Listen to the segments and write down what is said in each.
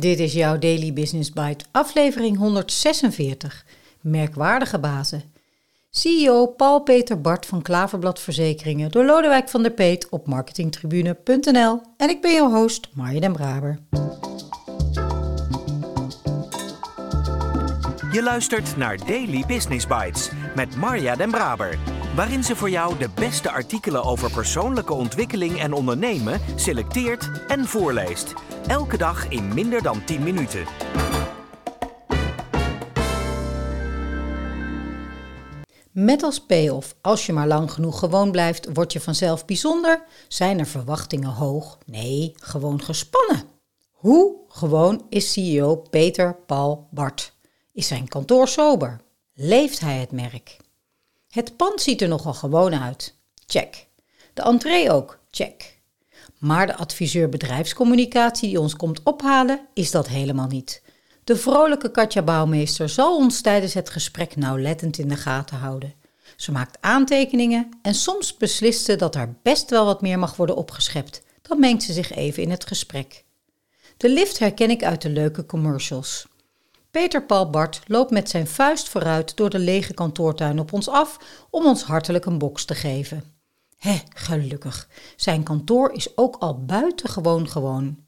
Dit is jouw Daily Business Bite, aflevering 146. Merkwaardige bazen. CEO Paul-Peter Bart van Klaverblad Verzekeringen door Lodewijk van der Peet op marketingtribune.nl. En ik ben jouw host, Marja den Braber. Je luistert naar Daily Business Bites met Marja den Braber waarin ze voor jou de beste artikelen over persoonlijke ontwikkeling en ondernemen selecteert en voorleest. Elke dag in minder dan 10 minuten. Met als payoff, als je maar lang genoeg gewoon blijft, word je vanzelf bijzonder. Zijn er verwachtingen hoog? Nee, gewoon gespannen. Hoe gewoon is CEO Peter Paul Bart? Is zijn kantoor sober? Leeft hij het merk? Het pand ziet er nogal gewoon uit. Check. De entree ook. Check. Maar de adviseur bedrijfscommunicatie die ons komt ophalen, is dat helemaal niet. De vrolijke Katja Bouwmeester zal ons tijdens het gesprek nauwlettend in de gaten houden. Ze maakt aantekeningen en soms beslist ze dat er best wel wat meer mag worden opgeschept. Dan mengt ze zich even in het gesprek. De lift herken ik uit de leuke commercials. Peter Paul Bart loopt met zijn vuist vooruit door de lege kantoortuin op ons af om ons hartelijk een box te geven. Hé, gelukkig. Zijn kantoor is ook al buitengewoon gewoon.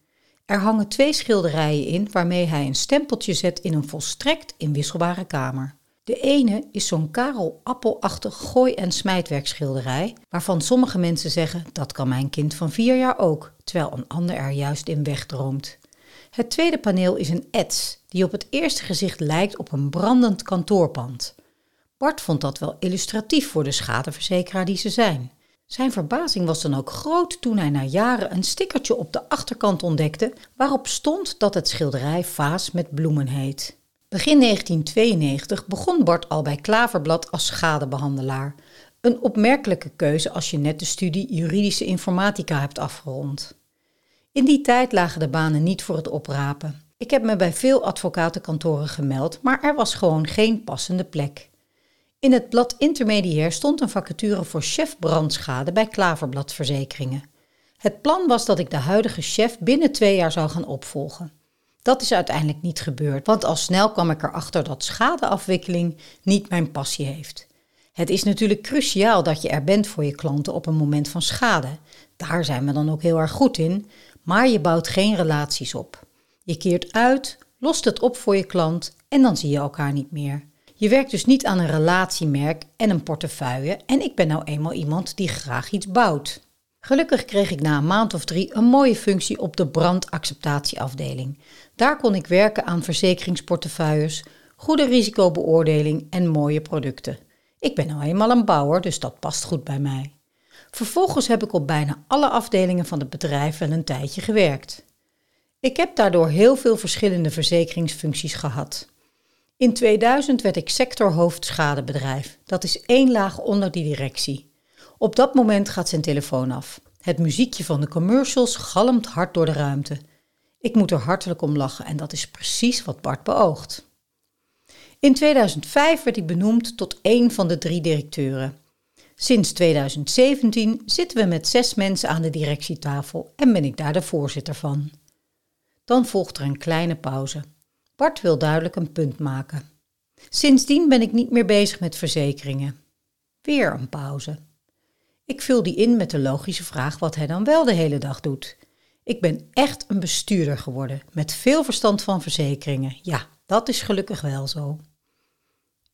Er hangen twee schilderijen in waarmee hij een stempeltje zet in een volstrekt inwisselbare kamer. De ene is zo'n Karel Appelachtig gooi- en smijtwerkschilderij, waarvan sommige mensen zeggen dat kan mijn kind van vier jaar ook, terwijl een ander er juist in wegdroomt. Het tweede paneel is een ets die op het eerste gezicht lijkt op een brandend kantoorpand. Bart vond dat wel illustratief voor de schadeverzekeraar die ze zijn. Zijn verbazing was dan ook groot toen hij na jaren een stickertje op de achterkant ontdekte waarop stond dat het schilderij Vaas met bloemen heet. Begin 1992 begon Bart al bij Klaverblad als schadebehandelaar. Een opmerkelijke keuze als je net de studie juridische informatica hebt afgerond. In die tijd lagen de banen niet voor het oprapen. Ik heb me bij veel advocatenkantoren gemeld, maar er was gewoon geen passende plek. In het blad Intermediair stond een vacature voor chef brandschade bij Klaverblad Verzekeringen. Het plan was dat ik de huidige chef binnen twee jaar zou gaan opvolgen. Dat is uiteindelijk niet gebeurd, want al snel kwam ik erachter dat schadeafwikkeling niet mijn passie heeft. Het is natuurlijk cruciaal dat je er bent voor je klanten op een moment van schade. Daar zijn we dan ook heel erg goed in, maar je bouwt geen relaties op. Je keert uit, lost het op voor je klant en dan zie je elkaar niet meer. Je werkt dus niet aan een relatiemerk en een portefeuille en ik ben nou eenmaal iemand die graag iets bouwt. Gelukkig kreeg ik na een maand of drie een mooie functie op de brandacceptatieafdeling. Daar kon ik werken aan verzekeringsportefeuilles, goede risicobeoordeling en mooie producten. Ik ben nou eenmaal een bouwer, dus dat past goed bij mij. Vervolgens heb ik op bijna alle afdelingen van het bedrijf wel een tijdje gewerkt. Ik heb daardoor heel veel verschillende verzekeringsfuncties gehad. In 2000 werd ik sectorhoofd schadebedrijf. Dat is één laag onder die directie. Op dat moment gaat zijn telefoon af. Het muziekje van de commercials galmt hard door de ruimte. Ik moet er hartelijk om lachen en dat is precies wat Bart beoogt. In 2005 werd ik benoemd tot één van de drie directeuren. Sinds 2017 zitten we met zes mensen aan de directietafel en ben ik daar de voorzitter van. Dan volgt er een kleine pauze. Bart wil duidelijk een punt maken. Sindsdien ben ik niet meer bezig met verzekeringen. Weer een pauze. Ik vul die in met de logische vraag wat hij dan wel de hele dag doet. Ik ben echt een bestuurder geworden, met veel verstand van verzekeringen. Ja, dat is gelukkig wel zo.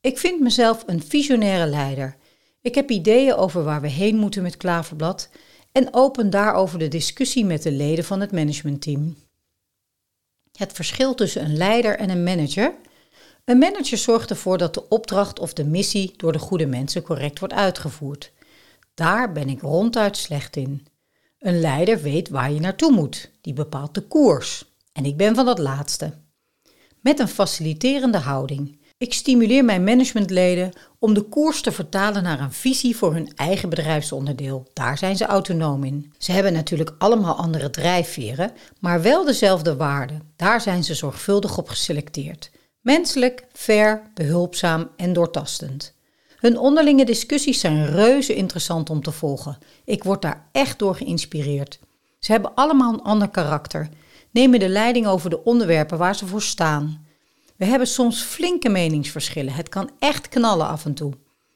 Ik vind mezelf een visionaire leider. Ik heb ideeën over waar we heen moeten met Klaverblad en open daarover de discussie met de leden van het managementteam. Het verschil tussen een leider en een manager. Een manager zorgt ervoor dat de opdracht of de missie door de goede mensen correct wordt uitgevoerd. Daar ben ik ronduit slecht in. Een leider weet waar je naartoe moet, die bepaalt de koers. En ik ben van dat laatste. Met een faciliterende houding. Ik stimuleer mijn managementleden om de koers te vertalen naar een visie voor hun eigen bedrijfsonderdeel. Daar zijn ze autonoom in. Ze hebben natuurlijk allemaal andere drijfveren, maar wel dezelfde waarden. Daar zijn ze zorgvuldig op geselecteerd. Menselijk, fair, behulpzaam en doortastend. Hun onderlinge discussies zijn reuze interessant om te volgen. Ik word daar echt door geïnspireerd. Ze hebben allemaal een ander karakter. nemen de leiding over de onderwerpen waar ze voor staan. We hebben soms flinke meningsverschillen. Het kan echt knallen af en toe.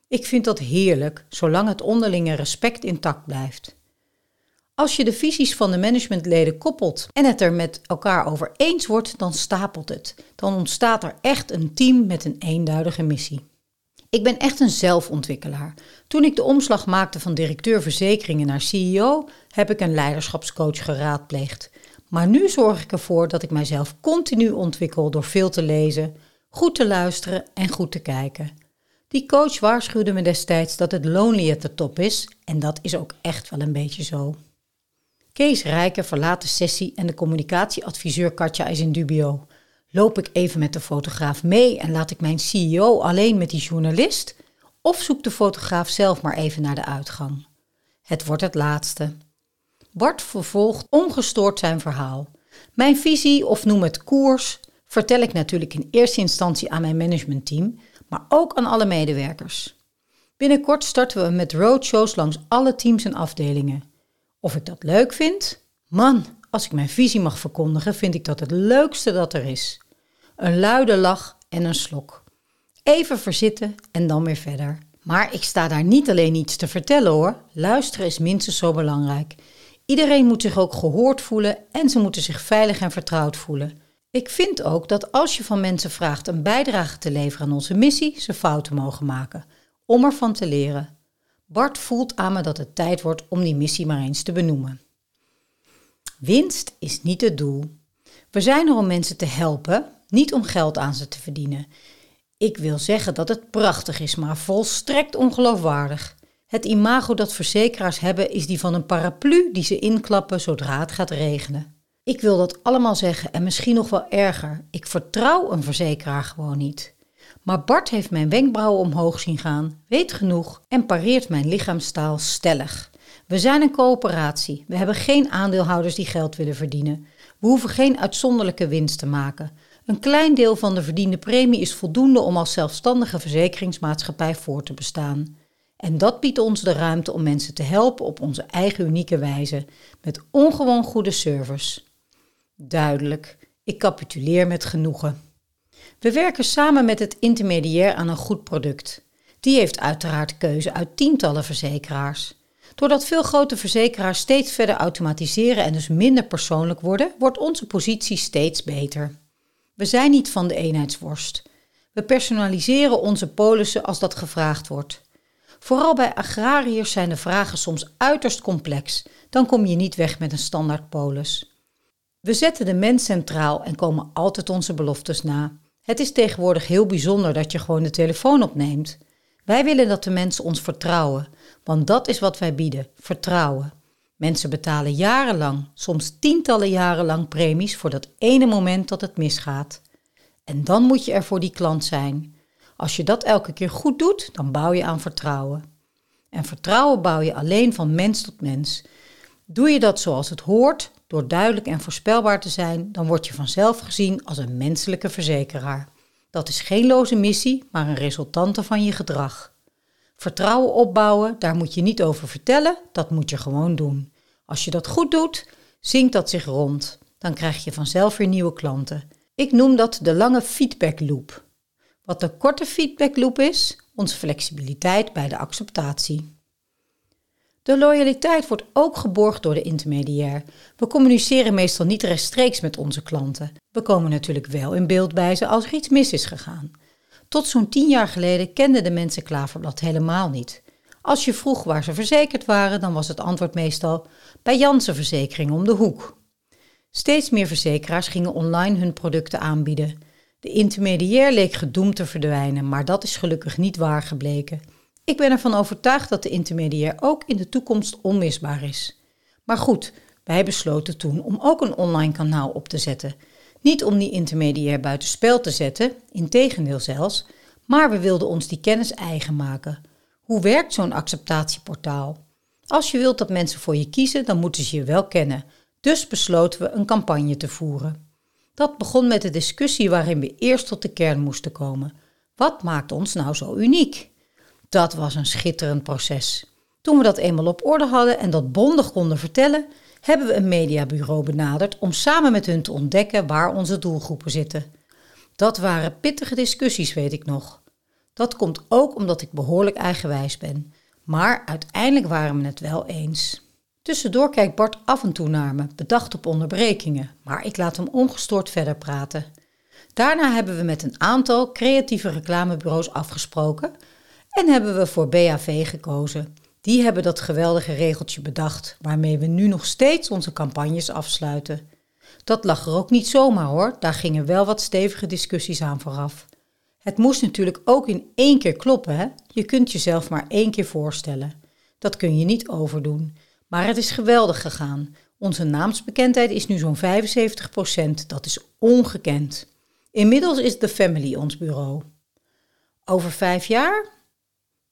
Ik vind dat heerlijk, zolang het onderlinge respect intact blijft. Als je de visies van de managementleden koppelt en het er met elkaar over eens wordt, dan stapelt het. Dan ontstaat er echt een team met een eenduidige missie. Ik ben echt een zelfontwikkelaar. Toen ik de omslag maakte van directeur verzekeringen naar CEO, heb ik een leiderschapscoach geraadpleegd. Maar nu zorg ik ervoor dat ik mijzelf continu ontwikkel door veel te lezen, goed te luisteren en goed te kijken. Die coach waarschuwde me destijds dat het lonely at the top is en dat is ook echt wel een beetje zo. Kees Rijken verlaat de sessie en de communicatieadviseur Katja is in dubio. Loop ik even met de fotograaf mee en laat ik mijn CEO alleen met die journalist? Of zoekt de fotograaf zelf maar even naar de uitgang? Het wordt het laatste. Bart vervolgt ongestoord zijn verhaal. Mijn visie, of noem het koers, vertel ik natuurlijk in eerste instantie aan mijn managementteam, maar ook aan alle medewerkers. Binnenkort starten we met roadshows langs alle teams en afdelingen. Of ik dat leuk vind? Man, als ik mijn visie mag verkondigen, vind ik dat het leukste dat er is. Een luide lach en een slok. Even verzitten en dan weer verder. Maar ik sta daar niet alleen iets te vertellen hoor. Luisteren is minstens zo belangrijk. Iedereen moet zich ook gehoord voelen en ze moeten zich veilig en vertrouwd voelen. Ik vind ook dat als je van mensen vraagt een bijdrage te leveren aan onze missie, ze fouten mogen maken, om ervan te leren. Bart voelt aan me dat het tijd wordt om die missie maar eens te benoemen. Winst is niet het doel. We zijn er om mensen te helpen, niet om geld aan ze te verdienen. Ik wil zeggen dat het prachtig is, maar volstrekt ongeloofwaardig. Het imago dat verzekeraars hebben is die van een paraplu die ze inklappen zodra het gaat regenen. Ik wil dat allemaal zeggen en misschien nog wel erger. Ik vertrouw een verzekeraar gewoon niet. Maar Bart heeft mijn wenkbrauwen omhoog zien gaan, weet genoeg en pareert mijn lichaamstaal stellig. We zijn een coöperatie. We hebben geen aandeelhouders die geld willen verdienen. We hoeven geen uitzonderlijke winst te maken. Een klein deel van de verdiende premie is voldoende om als zelfstandige verzekeringsmaatschappij voor te bestaan. En dat biedt ons de ruimte om mensen te helpen op onze eigen unieke wijze, met ongewoon goede service. Duidelijk, ik capituleer met genoegen. We werken samen met het intermediair aan een goed product. Die heeft uiteraard keuze uit tientallen verzekeraars. Doordat veel grote verzekeraars steeds verder automatiseren en dus minder persoonlijk worden, wordt onze positie steeds beter. We zijn niet van de eenheidsworst. We personaliseren onze polissen als dat gevraagd wordt. Vooral bij agrariërs zijn de vragen soms uiterst complex. Dan kom je niet weg met een standaard polis. We zetten de mens centraal en komen altijd onze beloftes na. Het is tegenwoordig heel bijzonder dat je gewoon de telefoon opneemt. Wij willen dat de mensen ons vertrouwen, want dat is wat wij bieden: vertrouwen. Mensen betalen jarenlang, soms tientallen jaren lang premies voor dat ene moment dat het misgaat. En dan moet je er voor die klant zijn. Als je dat elke keer goed doet, dan bouw je aan vertrouwen. En vertrouwen bouw je alleen van mens tot mens. Doe je dat zoals het hoort, door duidelijk en voorspelbaar te zijn, dan word je vanzelf gezien als een menselijke verzekeraar. Dat is geen loze missie, maar een resultante van je gedrag. Vertrouwen opbouwen, daar moet je niet over vertellen, dat moet je gewoon doen. Als je dat goed doet, zinkt dat zich rond. Dan krijg je vanzelf weer nieuwe klanten. Ik noem dat de lange feedback loop. Wat de korte feedback loop is, onze flexibiliteit bij de acceptatie. De loyaliteit wordt ook geborgd door de intermediair. We communiceren meestal niet rechtstreeks met onze klanten. We komen natuurlijk wel in beeld bij ze als er iets mis is gegaan. Tot zo'n tien jaar geleden kenden de mensen Klaverblad helemaal niet. Als je vroeg waar ze verzekerd waren, dan was het antwoord meestal bij Janssen Verzekering om de hoek. Steeds meer verzekeraars gingen online hun producten aanbieden. De intermediair leek gedoemd te verdwijnen, maar dat is gelukkig niet waar gebleken. Ik ben ervan overtuigd dat de intermediair ook in de toekomst onmisbaar is. Maar goed, wij besloten toen om ook een online kanaal op te zetten. Niet om die intermediair buitenspel te zetten, integendeel zelfs, maar we wilden ons die kennis eigen maken. Hoe werkt zo'n acceptatieportaal? Als je wilt dat mensen voor je kiezen, dan moeten ze je wel kennen. Dus besloten we een campagne te voeren. Dat begon met de discussie waarin we eerst tot de kern moesten komen. Wat maakt ons nou zo uniek? Dat was een schitterend proces. Toen we dat eenmaal op orde hadden en dat bondig konden vertellen, hebben we een mediabureau benaderd om samen met hun te ontdekken waar onze doelgroepen zitten. Dat waren pittige discussies, weet ik nog. Dat komt ook omdat ik behoorlijk eigenwijs ben. Maar uiteindelijk waren we het wel eens. Tussendoor kijkt Bart af en toe naar me, bedacht op onderbrekingen, maar ik laat hem ongestoord verder praten. Daarna hebben we met een aantal creatieve reclamebureaus afgesproken en hebben we voor BAV gekozen. Die hebben dat geweldige regeltje bedacht, waarmee we nu nog steeds onze campagnes afsluiten. Dat lag er ook niet zomaar hoor, daar gingen wel wat stevige discussies aan vooraf. Het moest natuurlijk ook in één keer kloppen, hè? Je kunt jezelf maar één keer voorstellen. Dat kun je niet overdoen. Maar het is geweldig gegaan. Onze naamsbekendheid is nu zo'n 75%. Dat is ongekend. Inmiddels is The Family ons bureau. Over vijf jaar?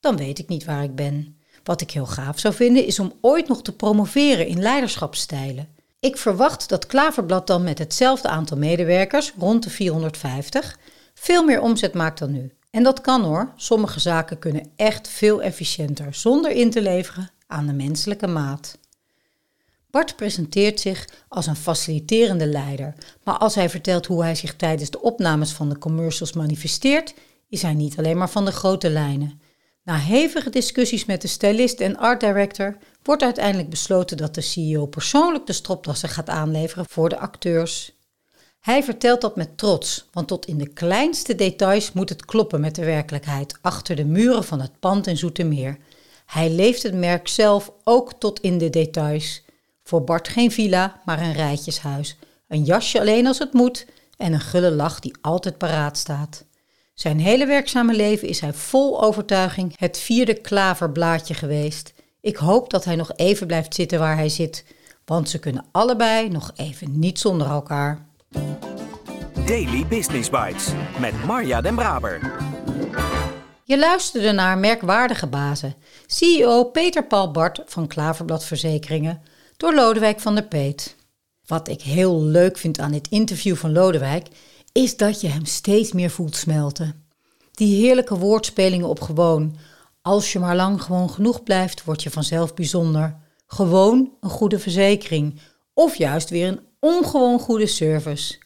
Dan weet ik niet waar ik ben. Wat ik heel gaaf zou vinden is om ooit nog te promoveren in leiderschapsstijlen. Ik verwacht dat Klaverblad dan met hetzelfde aantal medewerkers, rond de 450, veel meer omzet maakt dan nu. En dat kan hoor. Sommige zaken kunnen echt veel efficiënter zonder in te leveren aan de menselijke maat. Bart presenteert zich als een faciliterende leider, maar als hij vertelt hoe hij zich tijdens de opnames van de commercials manifesteert, is hij niet alleen maar van de grote lijnen. Na hevige discussies met de stylist en art director wordt uiteindelijk besloten dat de CEO persoonlijk de stropdassen gaat aanleveren voor de acteurs. Hij vertelt dat met trots, want tot in de kleinste details moet het kloppen met de werkelijkheid achter de muren van het pand in Zoetermeer. Hij leeft het merk zelf ook tot in de details. Voor Bart geen villa, maar een rijtjeshuis. Een jasje alleen als het moet en een gulle lach die altijd paraat staat. Zijn hele werkzame leven is hij vol overtuiging het vierde klaverblaadje geweest. Ik hoop dat hij nog even blijft zitten waar hij zit, want ze kunnen allebei nog even niet zonder elkaar. Daily Business Bites met Marja Den Braber. Je luisterde naar merkwaardige bazen. CEO Peter Paul Bart van Klaverblad Verzekeringen door Lodewijk van der Peet. Wat ik heel leuk vind aan dit interview van Lodewijk is dat je hem steeds meer voelt smelten. Die heerlijke woordspelingen op gewoon. Als je maar lang gewoon genoeg blijft, word je vanzelf bijzonder. Gewoon een goede verzekering. Of juist weer een ongewoon goede service.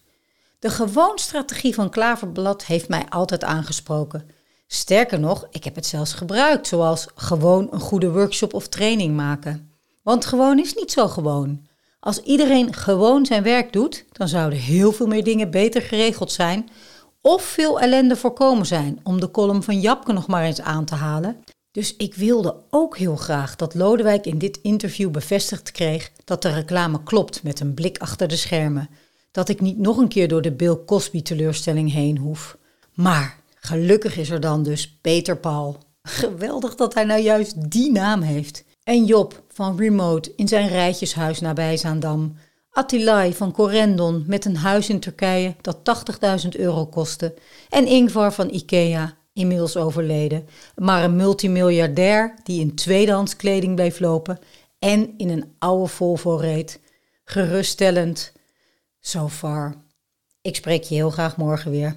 De gewoon-strategie van Klaverblad heeft mij altijd aangesproken. Sterker nog, ik heb het zelfs gebruikt, zoals gewoon een goede workshop of training maken. Want gewoon is niet zo gewoon. Als iedereen gewoon zijn werk doet, dan zouden heel veel meer dingen beter geregeld zijn of veel ellende voorkomen zijn, om de column van Japke nog maar eens aan te halen. Dus ik wilde ook heel graag dat Lodewijk in dit interview bevestigd kreeg dat de reclame klopt met een blik achter de schermen. Dat ik niet nog een keer door de Bill Cosby teleurstelling heen hoef. Maar gelukkig is er dan dus Peter Paul. Geweldig dat hij nou juist die naam heeft. En Job van Remote in zijn rijtjeshuis nabij Zaandam. Attilai van Corendon met een huis in Turkije dat 80.000 euro kostte. En Ingvar van Ikea, inmiddels overleden, maar een multimiljardair die in tweedehands kleding bleef lopen en in een oude Volvo reed. Geruststellend. So far. Ik spreek je heel graag morgen weer.